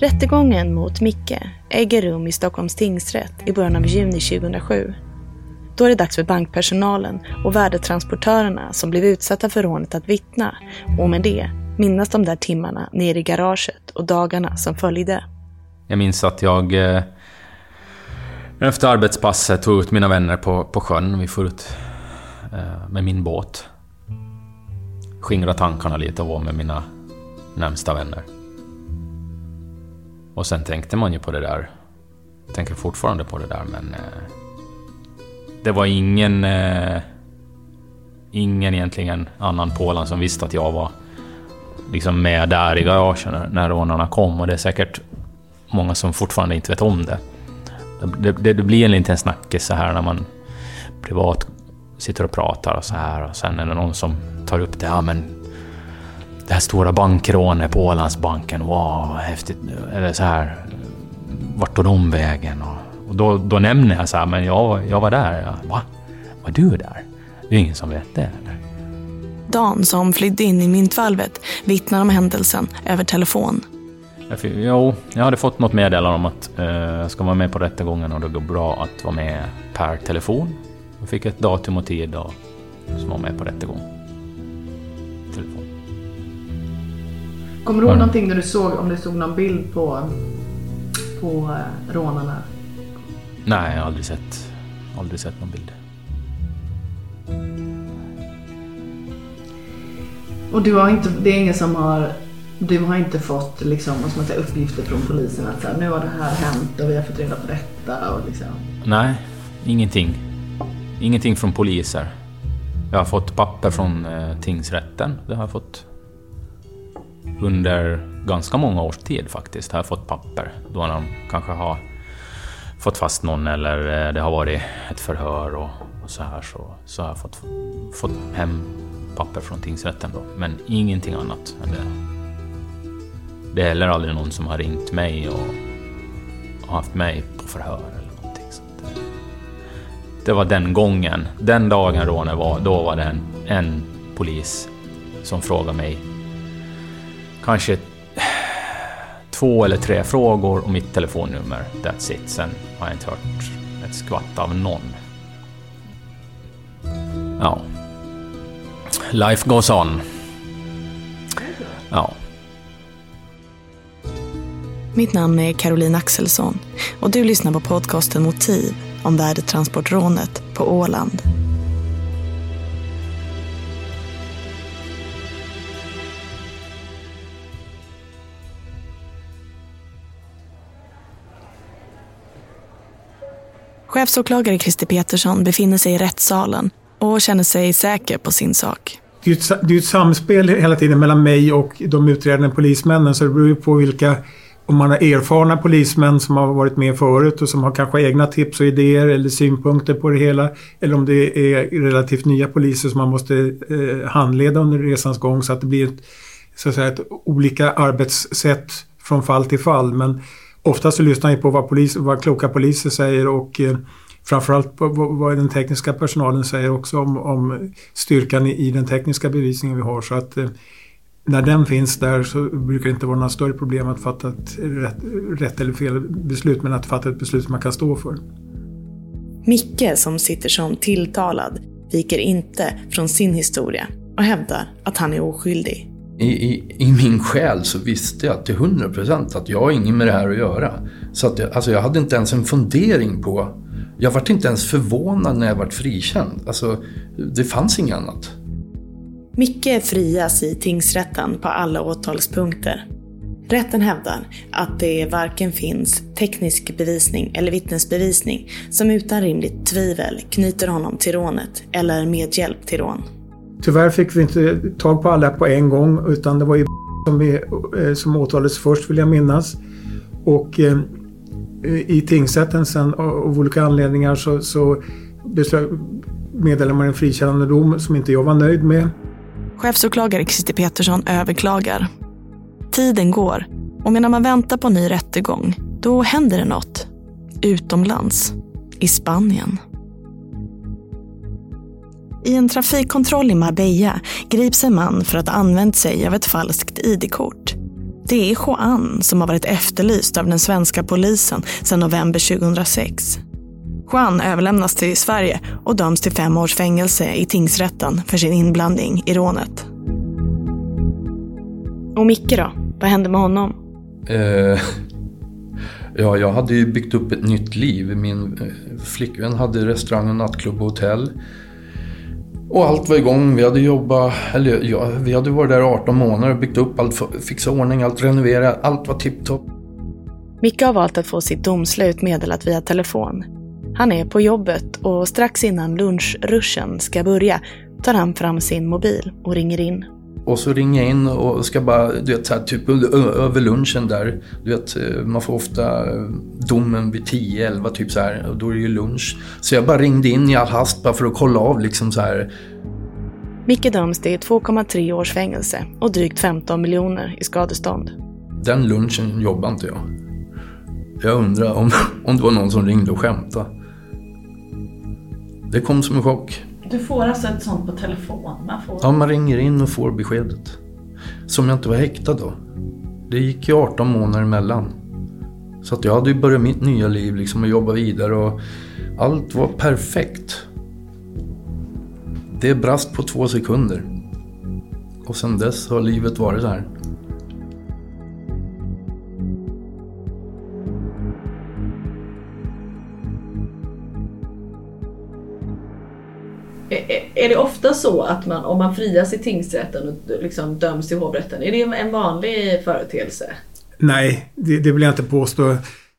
Rättegången mot Micke äger rum i Stockholms tingsrätt i början av juni 2007. Då är det dags för bankpersonalen och värdetransportörerna som blev utsatta för rånet att vittna och med det minnas de där timmarna nere i garaget och dagarna som följde. Jag minns att jag eh, efter arbetspasset tog ut mina vänner på, på sjön. Vi får ut eh, med min båt. Skingra tankarna lite och var med mina närmsta vänner. Och sen tänkte man ju på det där. Tänker fortfarande på det där men... Eh, det var ingen... Eh, ingen egentligen annan Polan, som visste att jag var liksom med där i garaget när, när rånarna kom och det är säkert många som fortfarande inte vet om det. Det, det, det blir en liten snackis så här när man privat sitter och pratar och så här och sen är det någon som tar upp det. Ja men det här stora bankrånet på Ålandsbanken, wow vad häftigt. Eller så här, vart tog de vägen? Och, och då, då nämner jag så här, men jag, jag var där. Ja, Va? Var du där? Det är ingen som vet det eller? Dan som flydde in i myntvalvet vittnar om händelsen över telefon. Jag, jo, jag hade fått något meddelande om att eh, jag ska vara med på rättegången och det går bra att vara med per telefon. Jag fick ett datum och tid och som var med på rättegång. Kommer du ihåg någonting när du såg, om du såg någon bild på, på eh, rånarna? Nej, jag har aldrig sett, aldrig sett någon bild. Och du har inte, det är ingen som har, du har inte fått liksom, vad ska man säga, uppgifter från polisen att så här, nu har det här hänt och vi har fått reda på detta och liksom. Nej, ingenting. Ingenting från poliser. Jag har fått papper från eh, tingsrätten. Det har jag fått under ganska många års tid faktiskt. Har jag fått papper. Då de kanske har fått fast någon eller eh, det har varit ett förhör och, och så här så, så har jag fått, fått hem papper från tingsrätten då. Men ingenting annat än det. Det är heller aldrig någon som har ringt mig och, och haft mig på förhör eller någonting. Så det, det var den gången, den dagen rånet var, då var det en, en polis som frågade mig kanske två eller tre frågor och mitt telefonnummer. That's it. Sen har jag inte hört ett skvatt av någon. Ja. Life goes on. Ja. Mitt namn är Caroline Axelsson och du lyssnar på podcasten Motiv om värdetransportrånet på Åland. Chefsåklagare Christer Petersson befinner sig i rättssalen och känner sig säker på sin sak. Det är ett, det är ett samspel hela tiden mellan mig och de utredande polismännen så det beror ju på vilka om man har erfarna polismän som har varit med förut och som har kanske egna tips och idéer eller synpunkter på det hela. Eller om det är relativt nya poliser som man måste eh, handleda under resans gång så att det blir ett, så att säga, ett olika arbetssätt från fall till fall. Men ofta så lyssnar jag på vad, polis, vad kloka poliser säger och eh, framförallt på vad den tekniska personalen säger också om, om styrkan i, i, den tekniska bevisningen vi har. Så att eh, när den finns där så brukar det inte vara några större problem att fatta ett rätt, rätt eller fel beslut, men att fatta ett beslut som man kan stå för. Micke, som sitter som tilltalad, viker inte från sin historia och hävdar att han är oskyldig. I, i, I, min själ så visste jag till 100% att jag har inget med det här att göra. Så att jag, alltså jag hade inte ens en fundering på... Jag vart inte ens förvånad när jag vart frikänd. Alltså, det fanns inget annat. Micke frias i tingsrätten på alla åtalspunkter. Rätten hävdar att det varken finns teknisk bevisning eller vittnesbevisning som utan rimligt tvivel knyter honom till rånet eller medhjälp till rån. Tyvärr fick vi inte tag på alla på en gång utan det var ju som, vi, eh, som åtalades först vill jag minnas. Och eh, i tingsrätten sen av olika anledningar så, så meddelade man en frikännande dom som inte jag var nöjd med. Chefsåklagare Christer Petersson överklagar. Tiden går och medan man väntar på ny rättegång, då händer det något. Utomlands. I Spanien. I en trafikkontroll i Marbella grips en man för att ha använt sig av ett falskt ID-kort. Det är Juan som har varit efterlyst av den svenska polisen sedan november 2006. Juan överlämnas till Sverige och döms till fem års fängelse i tingsrätten för sin inblandning i rånet. Och Micke då? Vad hände med honom? Eh, ja, jag hade ju byggt upp ett nytt liv. Min eh, flickvän hade restaurang, nattklubb och hotell. Och allt var igång. Vi hade jobbat, eller ja, vi hade varit där 18 månader och byggt upp allt, fixat ordning, allt renoverat. Allt var tipptopp. Micke har valt att få sitt domslut meddelat via telefon. Han är på jobbet och strax innan lunchruschen ska börja tar han fram sin mobil och ringer in. Och så ringer jag in och ska bara, du vet, så här, typ över lunchen där. Du vet, man får ofta domen vid 10-11 typ så här. Och då är det ju lunch. Så jag bara ringde in i all hast bara för att kolla av liksom så här. Micke döms till 2,3 års fängelse och drygt 15 miljoner i skadestånd. Den lunchen jobbade inte jag. Jag undrar om, om det var någon som ringde och skämtade. Det kom som en chock. Du får alltså ett sånt på telefon? Man får... Ja, man ringer in och får beskedet. Som jag inte var häktad då. Det gick ju 18 månader emellan. Så att jag hade ju börjat mitt nya liv liksom och jobba vidare och allt var perfekt. Det brast på två sekunder. Och sen dess har livet varit så här. Är det ofta så att man, om man frias i tingsrätten och liksom döms till hovrätten, är det en vanlig företeelse? Nej, det, det vill jag inte påstå.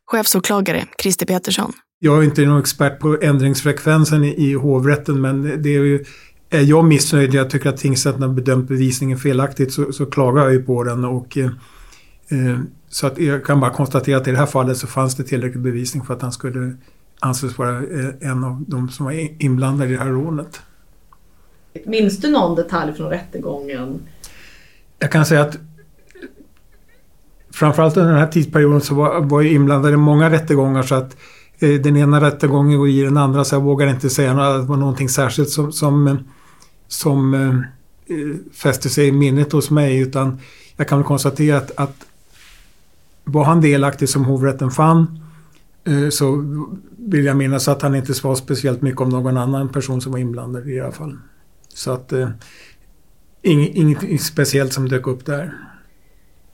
Chefsåklagare Christer Petersson. Jag är inte någon expert på ändringsfrekvensen i, i hovrätten men det är ju är jag missnöjd, jag tycker att tingsrätten har bedömt bevisningen felaktigt så, så klagar jag ju på den och eh, eh, så att jag kan bara konstatera att i det här fallet så fanns det tillräcklig bevisning för att han skulle anses vara eh, en av de som var inblandade i det här rånet. Minns du någon detalj från rättegången? Jag kan säga att framförallt under den här tidsperioden så var, var jag inblandad i många rättegångar så att eh, den ena rättegången går i den andra så jag vågar inte säga att det var någonting särskilt som, som, som eh, fäste sig i minnet hos mig utan jag kan väl konstatera att, att var han delaktig som hovrätten fann eh, så vill jag minnas att han inte svarade speciellt mycket om någon annan person som var inblandad i alla fall. Så att eh, inget, inget speciellt som dök upp där.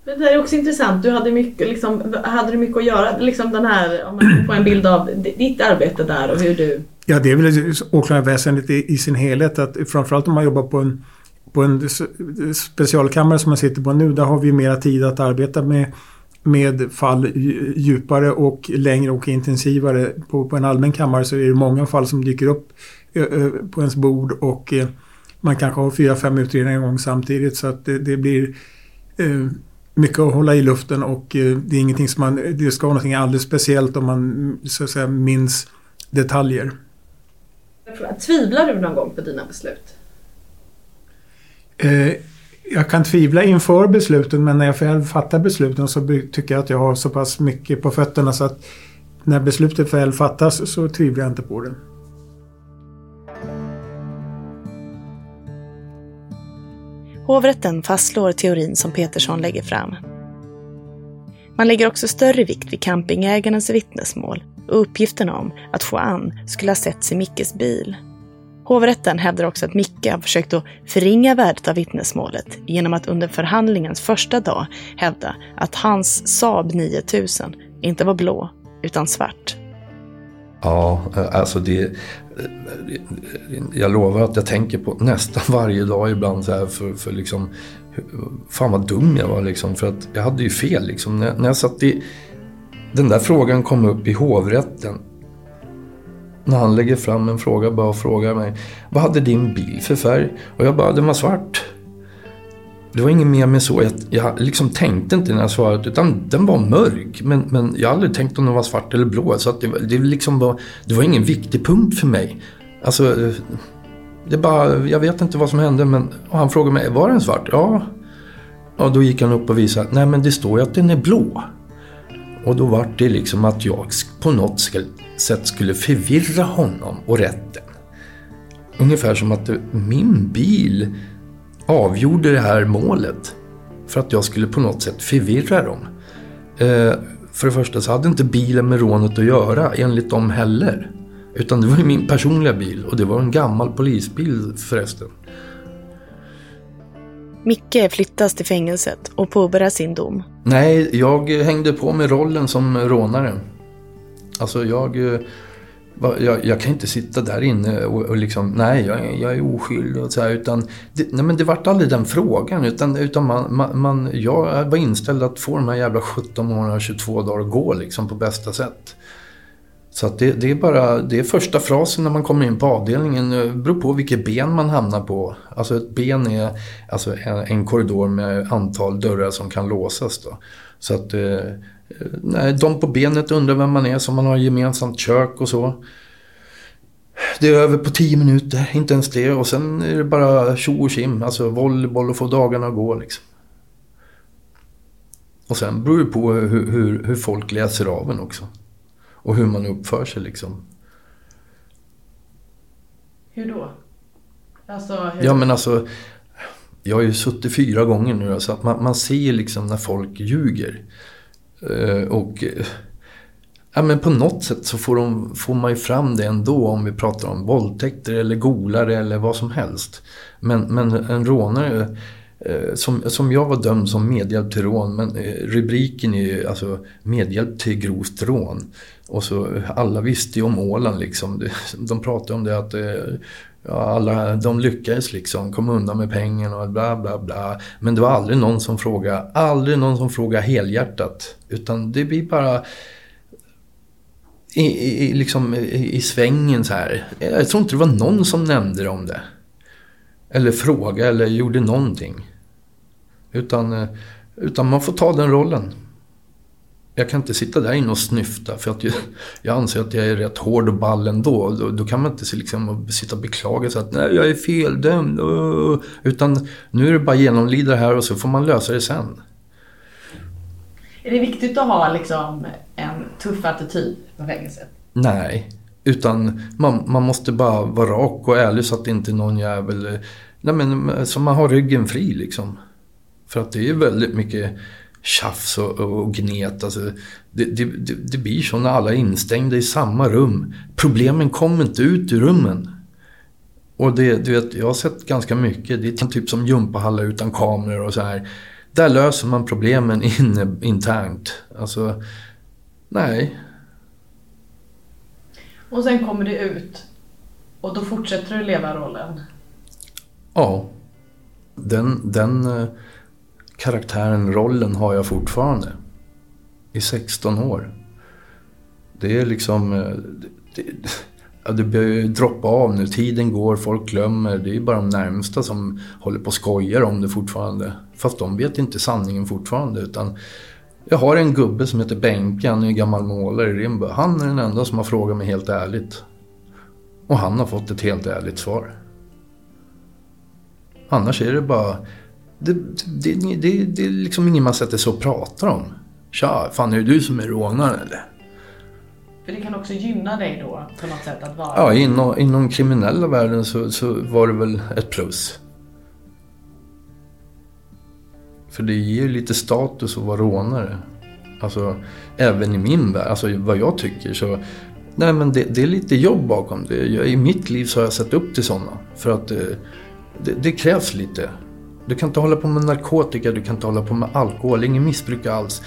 Men det är också intressant. Du hade mycket, liksom, hade du mycket att göra? Liksom den här, om man får en bild av ditt arbete där och hur du... Ja, det är väl åklagarväsendet i, i sin helhet. Att framförallt om man jobbar på en, på en specialkammare som man sitter på nu. Där har vi mera tid att arbeta med, med fall djupare och längre och intensivare. På, på en allmän kammare så är det många fall som dyker upp på ens bord och man kanske har fyra, fem utredningar igång samtidigt så att det, det blir... Eh, mycket att hålla i luften och eh, det är ingenting som man, det ska vara någonting alldeles speciellt om man så att säga minns detaljer. Tvivlar du någon gång på dina beslut? Eh, jag kan tvivla inför besluten men när jag väl fattar besluten så tycker jag att jag har så pass mycket på fötterna så att när beslutet väl fattas så tvivlar jag inte på det. Hovrätten fastslår teorin som Petersson lägger fram. Man lägger också större vikt vid campingägarens vittnesmål och uppgiften om att Juan skulle ha setts i Mickes bil. Hovrätten hävdar också att Micke har försökt att förringa värdet av vittnesmålet genom att under förhandlingens första dag hävda att hans Saab 9000 inte var blå utan svart. Ja, alltså det... Jag lovar att jag tänker på nästan varje dag ibland så här för, för liksom... Fan vad dum jag var liksom för att jag hade ju fel liksom. När, när jag satt i... Den där frågan kom upp i hovrätten. När han lägger fram en fråga bara och frågar mig. Vad hade din bil för färg? Och jag bara, den var svart. Det var inget mer med så. Jag, jag liksom tänkte inte när jag svarade utan den var mörk. Men, men jag har aldrig tänkt om den var svart eller blå. Så att det, det, liksom var, det var ingen viktig punkt för mig. Alltså, det bara, jag vet inte vad som hände men och han frågade mig, var den svart? Ja. Och då gick han upp och visade, nej men det står ju att den är blå. Och då var det liksom att jag på något sätt skulle förvirra honom och rätten. Ungefär som att min bil avgjorde det här målet. För att jag skulle på något sätt förvirra dem. Eh, för det första så hade inte bilen med rånet att göra enligt dem heller. Utan det var min personliga bil och det var en gammal polisbil förresten. Micke flyttas till fängelset och påbörjar sin dom. Nej, jag hängde på med rollen som rånare. Alltså jag eh, jag, jag, kan inte sitta där inne och, och liksom, nej jag, jag är oskyldig och så här, utan det, nej, men det vart aldrig den frågan utan, utan man, man, man, jag var inställd att få de här jävla 17 månaderna 22 dagar att gå liksom på bästa sätt. Så att det, det, är bara, det är första frasen när man kommer in på avdelningen, det beror på vilket ben man hamnar på. Alltså ett ben är alltså en, en korridor med antal dörrar som kan låsas då. Så att eh, Nej, de på benet undrar vem man är som man har gemensamt kök och så. Det är över på tio minuter, inte ens det. Och sen är det bara tjo och kim, alltså volleyboll och få dagarna att gå liksom. Och sen beror det på hur, hur, hur folk läser av en också. Och hur man uppför sig liksom. Hur då? Alltså, hur... Ja men alltså, jag har ju suttit fyra gånger nu så att man, man ser liksom när folk ljuger. Eh, och ja, men på något sätt så får, de, får man ju fram det ändå om vi pratar om våldtäkter eller golare eller vad som helst. Men, men en rånare eh, som, som jag var dömd som medhjälp till rån, men eh, rubriken är ju alltså medhjälp till grovt rån. Och så alla visste ju om Åland liksom. De pratade om det att ja, alla, de lyckades liksom kom undan med pengarna och bla bla bla. Men det var aldrig någon som frågade, aldrig någon som frågade helhjärtat. Utan det blir bara i, i, liksom, i, i svängen så här. Jag tror inte det var någon som nämnde om det. Eller frågade eller gjorde någonting. Utan, eh, utan man får ta den rollen jag kan inte sitta där inne och snyfta för att jag, jag anser att jag är rätt hård och ball ändå. Då, då kan man inte liksom sitta och beklaga sig att nej, jag är feldömd. Utan nu är det bara genomlida det här och så får man lösa det sen. Är det viktigt att ha liksom en tuff attityd på fängelset? Nej, utan man, man måste bara vara rak och ärlig så att det inte är någon jävel... Nej men så man har ryggen fri liksom. För att det är väldigt mycket tjafs och, och gnet. Alltså, det, det, det, blir så när alla är instängda i samma rum. Problemen kommer inte ut ur rummen. Och det, du vet, jag har sett ganska mycket. Det är typ som gympahallar utan kameror och så här. Där löser man problemen inne, internt. Alltså, nej. Och sen kommer det ut. Och då fortsätter du leva rollen? Ja. Den, den eh, karaktären, rollen har jag fortfarande. I 16 år. Det är liksom... Eh, det, det, Ja, det börjar droppa av nu. Tiden går, folk glömmer. Det är bara de närmsta som håller på och skojar om det fortfarande. Fast de vet inte sanningen fortfarande. Utan jag har en gubbe som heter Benke, han är gammal målare i Rimbo. Han är den enda som har frågat mig helt ärligt. Och han har fått ett helt ärligt svar. Annars är det bara... Det, det, det, det är liksom ingen man sätter sig och pratar om. Tja, fan är det du som är rånaren eller? För det kan också gynna dig då på något sätt att vara... Ja, inom, inom kriminella världen så, så var det väl ett plus. För det ger lite status att vara rånare. Alltså, även i min värld, alltså vad jag tycker så... Nej men det, det är lite jobb bakom det. Jag, I mitt liv så har jag sett upp till sådana. För att eh, det, det, krävs lite. Du kan inte hålla på med narkotika, du kan inte hålla på med alkohol, ingen missbruk alls.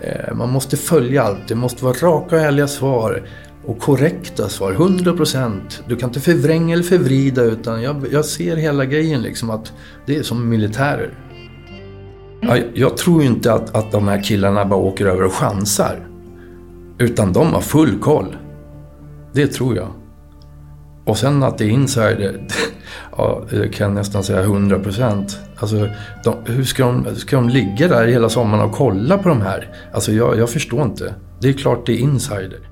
Eh, man måste följa allt, det måste vara raka och ärliga svar. Och korrekta svar, 100%. Du kan inte förvränga eller förvrida utan jag, jag ser hela grejen liksom att det är som militärer. Jag, jag tror inte att, att de här killarna bara åker över och chansar. Utan de har full koll. Det tror jag. Och sen att det är insider, ja, det kan jag nästan säga 100 procent. Alltså, de, hur ska de, ska de ligga där hela sommaren och kolla på de här? Alltså, jag, jag förstår inte. Det är klart det är insider.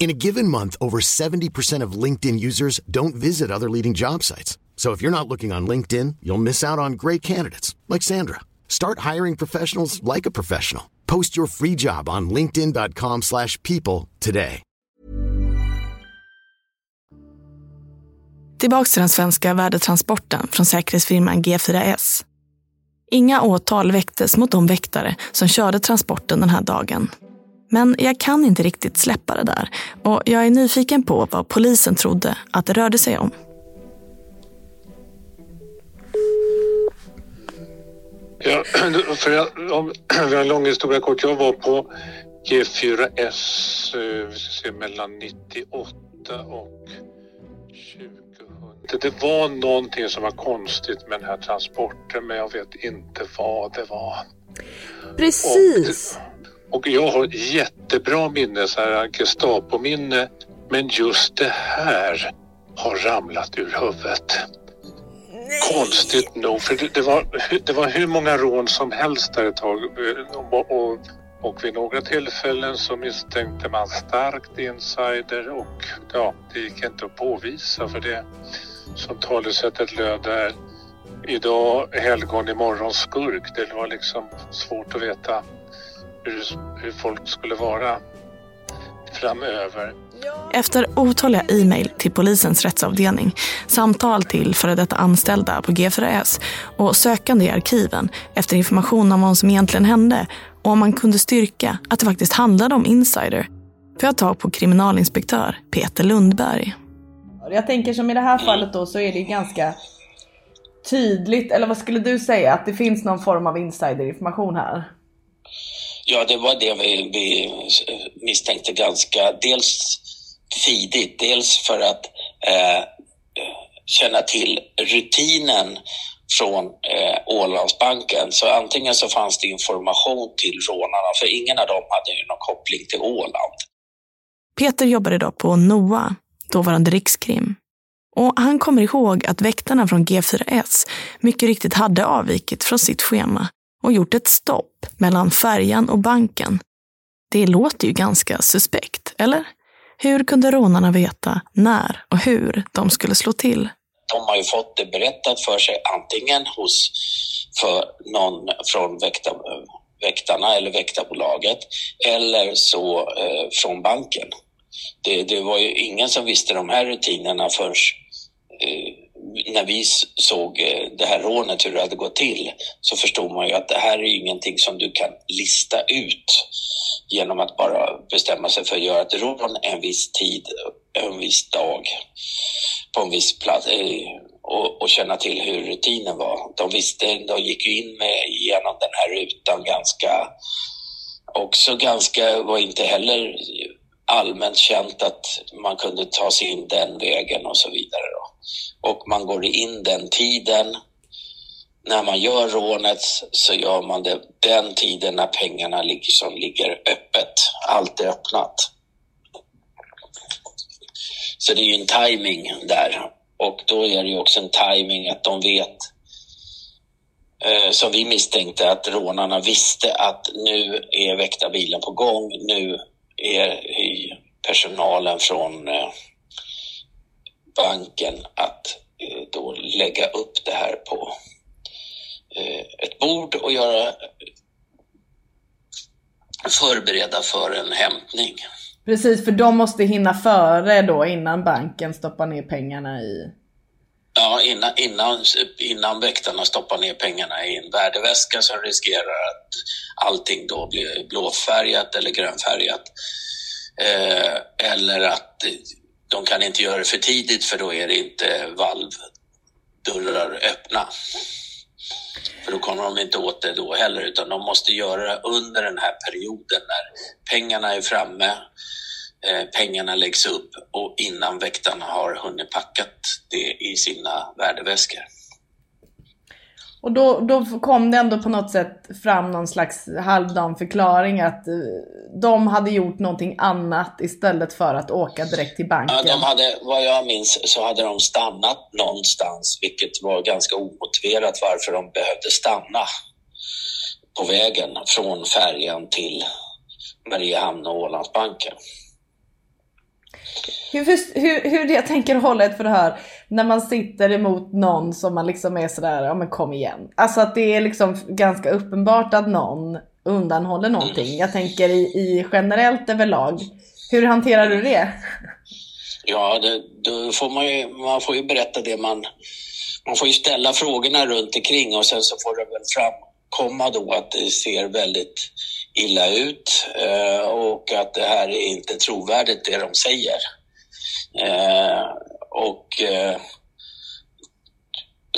In a given month, over 70% of LinkedIn users don't visit other leading job sites. So if you're not looking on LinkedIn, you'll miss out on great candidates like Sandra. Start hiring professionals like a professional. Post your free job on linkedin.com/people today. Tillbaks till den svenska värdetransporten från säkerhetsfirman G4S. Inga åtal väcktes mot de väktare som körde transporten den här dagen. Men jag kan inte riktigt släppa det där och jag är nyfiken på vad polisen trodde att det rörde sig om. Ja, för jag, om vi har en lång historia kort. Jag var på G4S eh, vi ska se, mellan 98 och 2000. Det var någonting som var konstigt med den här transporten men jag vet inte vad det var. Precis. Och, och jag har jättebra minne, så här Gestapo-minne. Men just det här har ramlat ur huvudet. Konstigt nog, för det, det, var, det var hur många rån som helst där ett tag. Och, och, och vid några tillfällen så misstänkte man starkt insider och ja, det gick inte att påvisa för det. Som talesättet löd där. Idag helgon, imorgon skurk. Det var liksom svårt att veta hur, hur folk skulle vara framöver. Efter otaliga e-mail till polisens rättsavdelning, samtal till före detta anställda på G4S och sökande i arkiven efter information om vad som egentligen hände och om man kunde styrka att det faktiskt handlade om insider, får jag tag på kriminalinspektör Peter Lundberg. Jag tänker som i det här fallet då så är det ganska tydligt, eller vad skulle du säga, att det finns någon form av insiderinformation här? Ja, det var det vi, vi misstänkte ganska, dels tidigt, dels för att eh, känna till rutinen från eh, Ålandsbanken. Så antingen så fanns det information till rånarna, för ingen av dem hade ju någon koppling till Åland. Peter jobbade då på NOA, dåvarande Rikskrim. Och han kommer ihåg att väktarna från G4S mycket riktigt hade avvikit från sitt schema och gjort ett stopp mellan färjan och banken. Det låter ju ganska suspekt, eller? Hur kunde rånarna veta när och hur de skulle slå till? De har ju fått det berättat för sig antingen hos för någon från väktar, väktarna eller väktarbolaget eller så eh, från banken. Det, det, var ju ingen som visste de här rutinerna förrän eh, när vi såg eh, det här rånet, hur det hade gått till, så förstod man ju att det här är ingenting som du kan lista ut genom att bara bestämma sig för att göra ett rån en viss tid, en viss dag, på en viss plats eh, och, och känna till hur rutinen var. De visste, de gick ju in med, genom den här rutan ganska, också ganska, var inte heller allmänt känt att man kunde ta sig in den vägen och så vidare. Då. Och man går in den tiden. När man gör rånet så gör man det den tiden när pengarna ligger, som ligger öppet. Allt är öppnat. Så det är ju en timing där. Och då är det ju också en timing att de vet eh, som vi misstänkte att rånarna visste att nu är väktarbilen på gång. Nu är personalen från eh, banken att eh, då lägga upp det här på eh, ett bord och göra förbereda för en hämtning. Precis, för de måste hinna före då innan banken stoppar ner pengarna i... Ja, innan, innan, innan väktarna stoppar ner pengarna i en värdeväska som riskerar att allting då blir blåfärgat eller grönfärgat. Eh, eller att de kan inte göra det för tidigt för då är det inte valvdörrar öppna. För då kommer de inte åt det då heller utan de måste göra det under den här perioden när pengarna är framme, eh, pengarna läggs upp och innan väktarna har hunnit packat det i sina värdeväskor. Och då, då kom det ändå på något sätt fram någon slags halvdan förklaring att eh, de hade gjort någonting annat istället för att åka direkt till banken. Ja, de hade, vad jag minns så hade de stannat någonstans, vilket var ganska omotiverat varför de behövde stanna på vägen från färjan till Mariehamn och Ålandsbanken. Hur, hur, hur jag tänker hålla ett förhör när man sitter emot någon som man liksom är sådär, ja men kom igen. Alltså att det är liksom ganska uppenbart att någon undanhåller någonting. Jag tänker i, i generellt överlag. Hur hanterar du det? Ja, det, då får man ju, man får ju berätta det man... Man får ju ställa frågorna runt omkring och sen så får det väl framkomma då att det ser väldigt illa ut eh, och att det här är inte trovärdigt det de säger. Eh, och eh,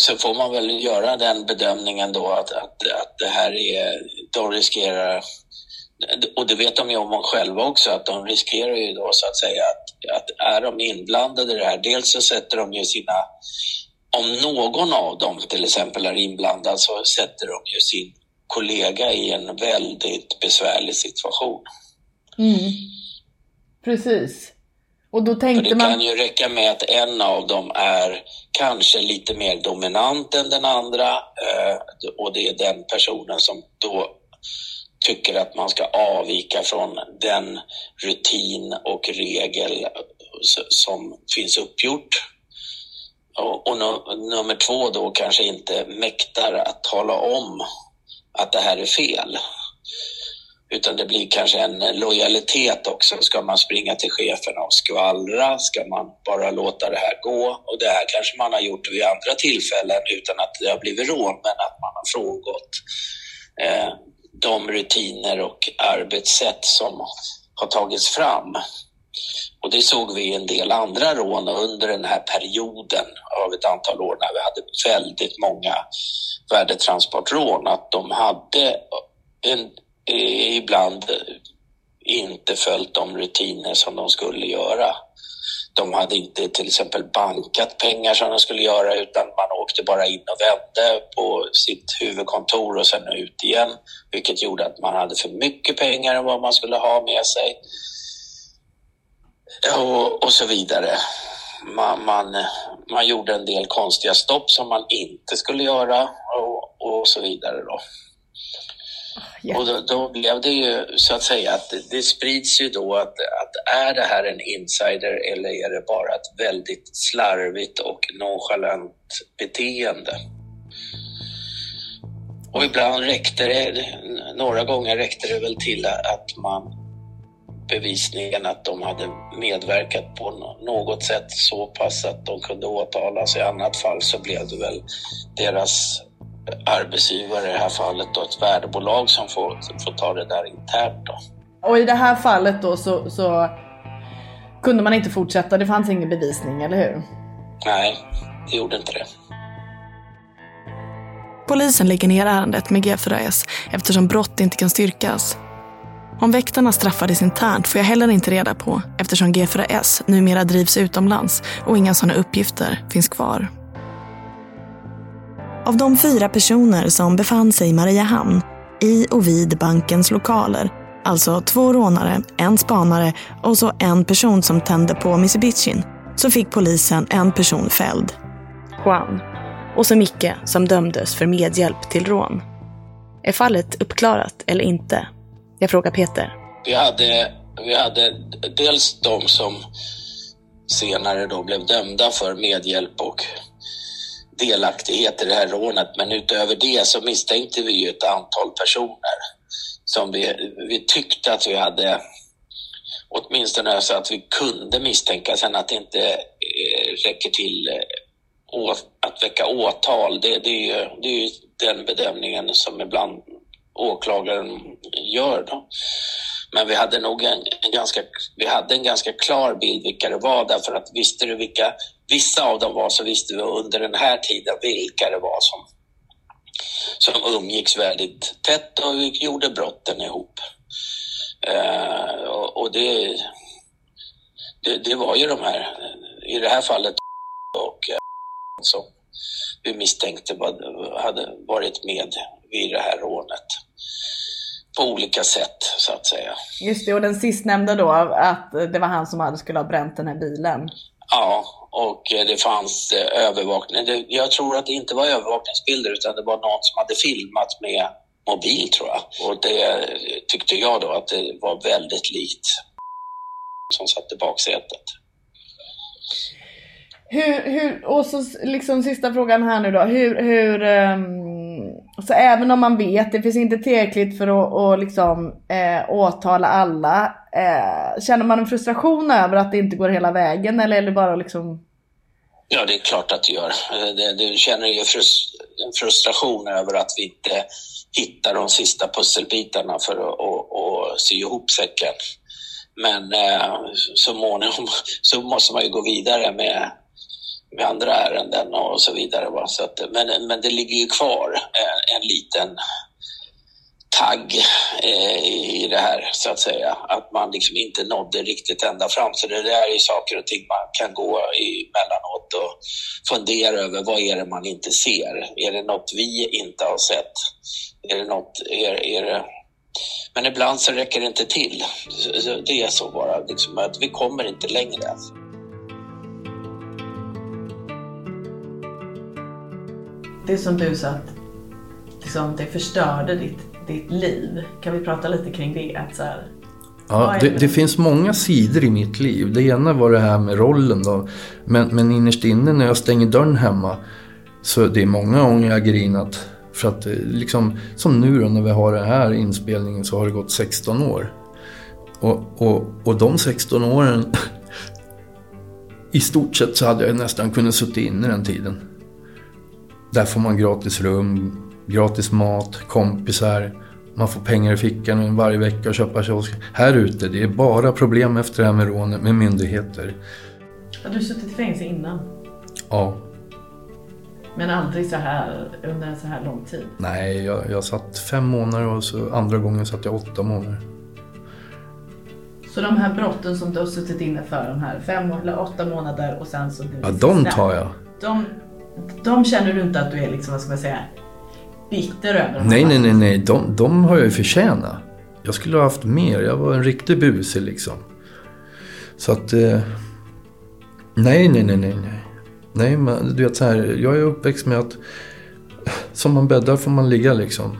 så får man väl göra den bedömningen då att, att, att det här är, de riskerar, och det vet de ju om själva också, att de riskerar ju då så att säga att, att är de inblandade i det här, dels så sätter de ju sina, om någon av dem till exempel är inblandad så sätter de ju sin kollega i en väldigt besvärlig situation. Mm. Precis. Och då tänkte För det man... kan ju räcka med att en av dem är kanske lite mer dominant än den andra eh, och det är den personen som då tycker att man ska avvika från den rutin och regel som finns uppgjort. Och, och nummer två då kanske inte mäktar att tala om att det här är fel. utan det blir kanske en lojalitet också. Ska man springa till cheferna och skvallra? Ska man bara låta det här gå? Och det här kanske man har gjort vid andra tillfällen utan att det har blivit rån, men att man har frångått eh, de rutiner och arbetssätt som har tagits fram. Och det såg vi i en del andra rån under den här perioden av ett antal år när vi hade väldigt många värdetransportrån, att de hade en, eh, ibland inte följt de rutiner som de skulle göra. De hade inte till exempel bankat pengar som de skulle göra utan man åkte bara in och vände på sitt huvudkontor och sen ut igen. Vilket gjorde att man hade för mycket pengar än vad man skulle ha med sig. Och, och så vidare. Man, man, man, gjorde en del konstiga stopp som man inte skulle göra och, och så vidare. Då. Yeah. Och då, då, blev det ju så att säga att det, det sprids ju då att, att är det här en insider eller är det bara ett väldigt slarvigt och nonchalant beteende? Och ibland räckte det, några gånger räckte det väl till att man bevisningen att de hade medverkat på något sätt så pass att de kunde åtalas. I annat fall så blev det väl deras arbetsgivare, i det här fallet då ett värdebolag som får, som får ta det där internt. Då. Och i det här fallet då så, så kunde man inte fortsätta, det fanns ingen bevisning, eller hur? Nej, det gjorde inte det. Polisen lägger ner ärendet med G4S eftersom brott inte kan styrkas. Om väktarna straffades internt får jag heller inte reda på eftersom G4S numera drivs utomlands och inga sådana uppgifter finns kvar. Av de fyra personer som befann sig i Mariehamn, i och vid bankens lokaler, alltså två rånare, en spanare och så en person som tände på Mitsubishin, så fick polisen en person fälld. Juan. Och så Micke som dömdes för medhjälp till rån. Är fallet uppklarat eller inte? Jag frågar Peter. Vi hade, vi hade dels de som senare då blev dömda för medhjälp och delaktighet i det här rånet. Men utöver det så misstänkte vi ju ett antal personer som vi, vi tyckte att vi hade åtminstone så att vi kunde misstänka. Sen att det inte eh, räcker till eh, att väcka åtal, det, det, är ju, det är ju den bedömningen som ibland åklagaren gör. Då. Men vi hade nog en, en, ganska, vi hade en ganska klar bild vilka det var därför att visste du vilka vissa av dem var så visste vi under den här tiden vilka det var som, som umgicks väldigt tätt och gjorde brotten ihop. Uh, och, och det, det, det, var ju de här, i det här fallet och uh, som vi misstänkte hade varit med vid det här rånet på olika sätt så att säga. Just det, och den sistnämnda då, att det var han som hade, skulle ha bränt den här bilen? Ja, och det fanns eh, övervakning. Jag tror att det inte var övervakningsbilder utan det var någon som hade filmat med mobil tror jag. Och det tyckte jag då att det var väldigt likt som satt i baksätet. Hur, hur, och så liksom sista frågan här nu då. Hur, hur um så även om man vet, det finns inte tillräckligt för att, att liksom, eh, åtala alla. Eh, känner man en frustration över att det inte går hela vägen eller är det bara liksom... Ja, det är klart att det gör. Eh, du känner ju en frustration över att vi inte hittar de sista pusselbitarna för att och, och sy ihop säcken. Men eh, så måningom så måste man ju gå vidare med med andra ärenden och så vidare. Va? Så att, men, men det ligger ju kvar en, en liten tagg eh, i det här så att säga. Att man liksom inte nådde riktigt ända fram. Så det där är ju saker och ting man kan gå emellanåt och fundera över vad är det man inte ser? Är det något vi inte har sett? Är det något, är, är det... Men ibland så räcker det inte till. Det är så bara, liksom, att vi kommer inte längre. Alltså. Det som du sa att liksom, det förstörde ditt, ditt liv. Kan vi prata lite kring det? Att så här, ja, det, det, finns många sidor i mitt liv. Det ena var det här med rollen då. Men, men innerst inne när jag stänger dörren hemma så det är många gånger jag grinat För att eh, liksom, som nu då när vi har den här inspelningen så har det gått 16 år. Och, och, och de 16 åren, i stort sett så hade jag nästan kunnat sitta inne den tiden. Där får man gratis rum, gratis mat, kompisar. Man får pengar i fickan varje vecka och köpa kiosk. Här ute, det är bara problem efter det här med rånet med myndigheter. Har du suttit i fängelse innan? Ja. Men aldrig så här under en så här lång tid? Nej, jag, jag satt fem månader och så andra gången satt jag åtta månader. Så de här brotten som du har suttit inne för, de här fem eller åtta månader och sen så... Ja, de tar jag. De, de känner du inte att du är liksom, vad ska man säga, bitter över? Nej, nej, nej, nej. De, de har jag ju förtjänat. Jag skulle ha haft mer. Jag var en riktig buse liksom. Så att... Eh, nej, nej, nej, nej, nej. Nej, men du vet så här. Jag är uppväxt med att som man bäddar får man ligga liksom.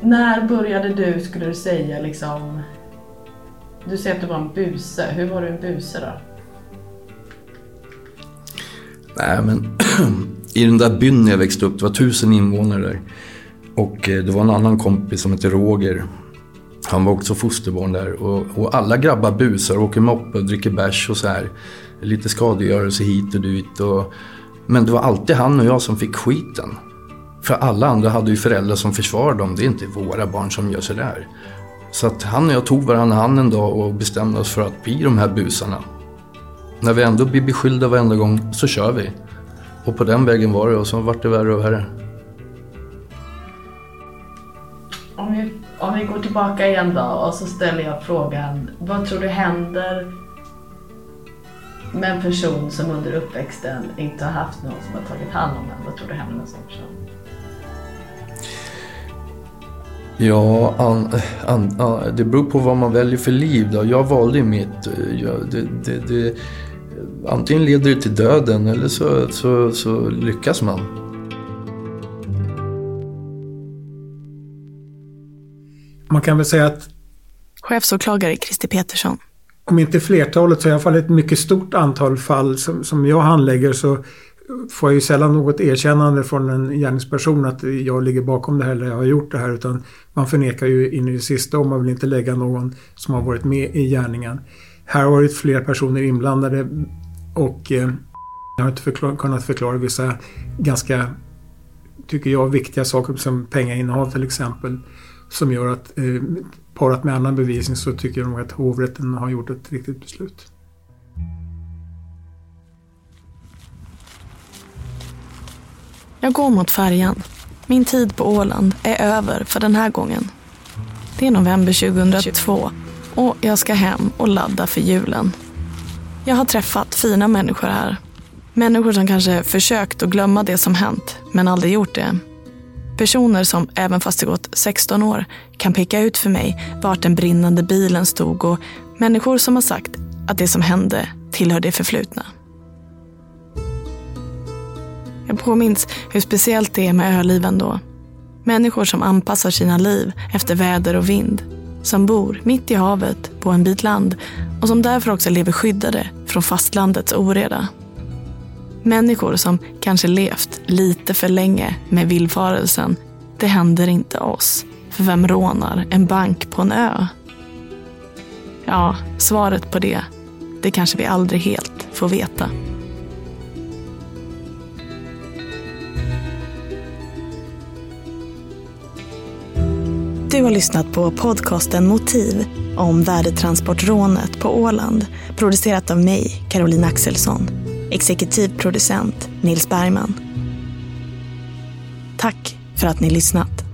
När började du, skulle du säga, liksom... Du säger att du var en buse. Hur var du en buse då? Nej, men i den där byn jag växte upp, det var tusen invånare där. Och eh, det var en annan kompis som hette Roger. Han var också fosterbarn där. Och, och alla grabbar busar, åker moppe och dricker bärs och så här. Lite skadegörelse hit och dit. Och, men det var alltid han och jag som fick skiten. För alla andra hade ju föräldrar som försvarade dem. Det är inte våra barn som gör sådär. Så att han och jag tog varandra hand en dag och bestämde oss för att bli de här busarna. När vi ändå blir beskyllda varenda gång så kör vi. Och på den vägen var det och så vart det värre och värre. Om vi, om vi går tillbaka igen då och så ställer jag frågan. Vad tror du händer med en person som under uppväxten inte har haft någon som har tagit hand om en? Vad tror du händer med en sån person? Ja, an, an, an, det beror på vad man väljer för liv. Då. Jag valde mitt. eh, Jag, det, det, det, antingen leder det till döden eller så, så, så lyckas man. Man kan väl säga att Chefsåklagare Christer Petersson. om inte flertalet så i alla fall ett mycket stort antal fall som, som jag handlägger så får jag ju sällan något erkännande från en gärningsperson att jag ligger bakom det här eller jag har gjort det här utan man förnekar ju in i det sista och man vill inte lägga någon som har varit med i gärningen. Här har varit fler personer inblandade och eh, jag har inte förklar, kunnat förklara vissa ganska, tycker jag, viktiga saker som pengainnehav till exempel som gör att eh, parat med annan bevisning så tycker jag nog att hovrätten har gjort ett riktigt beslut. Jag går mot färjan. Min tid på Åland är över för den här gången. Det är november 2002 och jag ska hem och ladda för julen. Jag har träffat fina människor här. Människor som kanske försökt att glömma det som hänt, men aldrig gjort det. Personer som, även fast det gått 16 år, kan peka ut för mig vart den brinnande bilen stod och människor som har sagt att det som hände tillhör det förflutna. Jag påminns hur speciellt det är med öliven då. Människor som anpassar sina liv efter väder och vind. Som bor mitt i havet på en bit land och som därför också lever skyddade från fastlandets oreda. Människor som kanske levt lite för länge med villfarelsen. Det händer inte oss. För vem rånar en bank på en ö? Ja, svaret på det, det kanske vi aldrig helt får veta. Du har lyssnat på podcasten Motiv om värdetransportrånet på Åland. Producerat av mig, Caroline Axelsson. Exekutiv producent Nils Bergman. Tack för att ni lyssnat.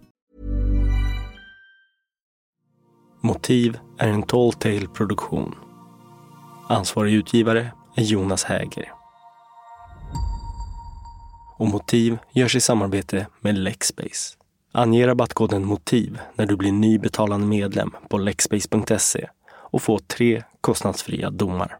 Motiv är en Tall Tale produktion. Ansvarig utgivare är Jonas Häger. Och Motiv görs i samarbete med Lexbase. Ange rabattkoden MOTIV när du blir ny betalande medlem på lexbase.se och få tre kostnadsfria domar.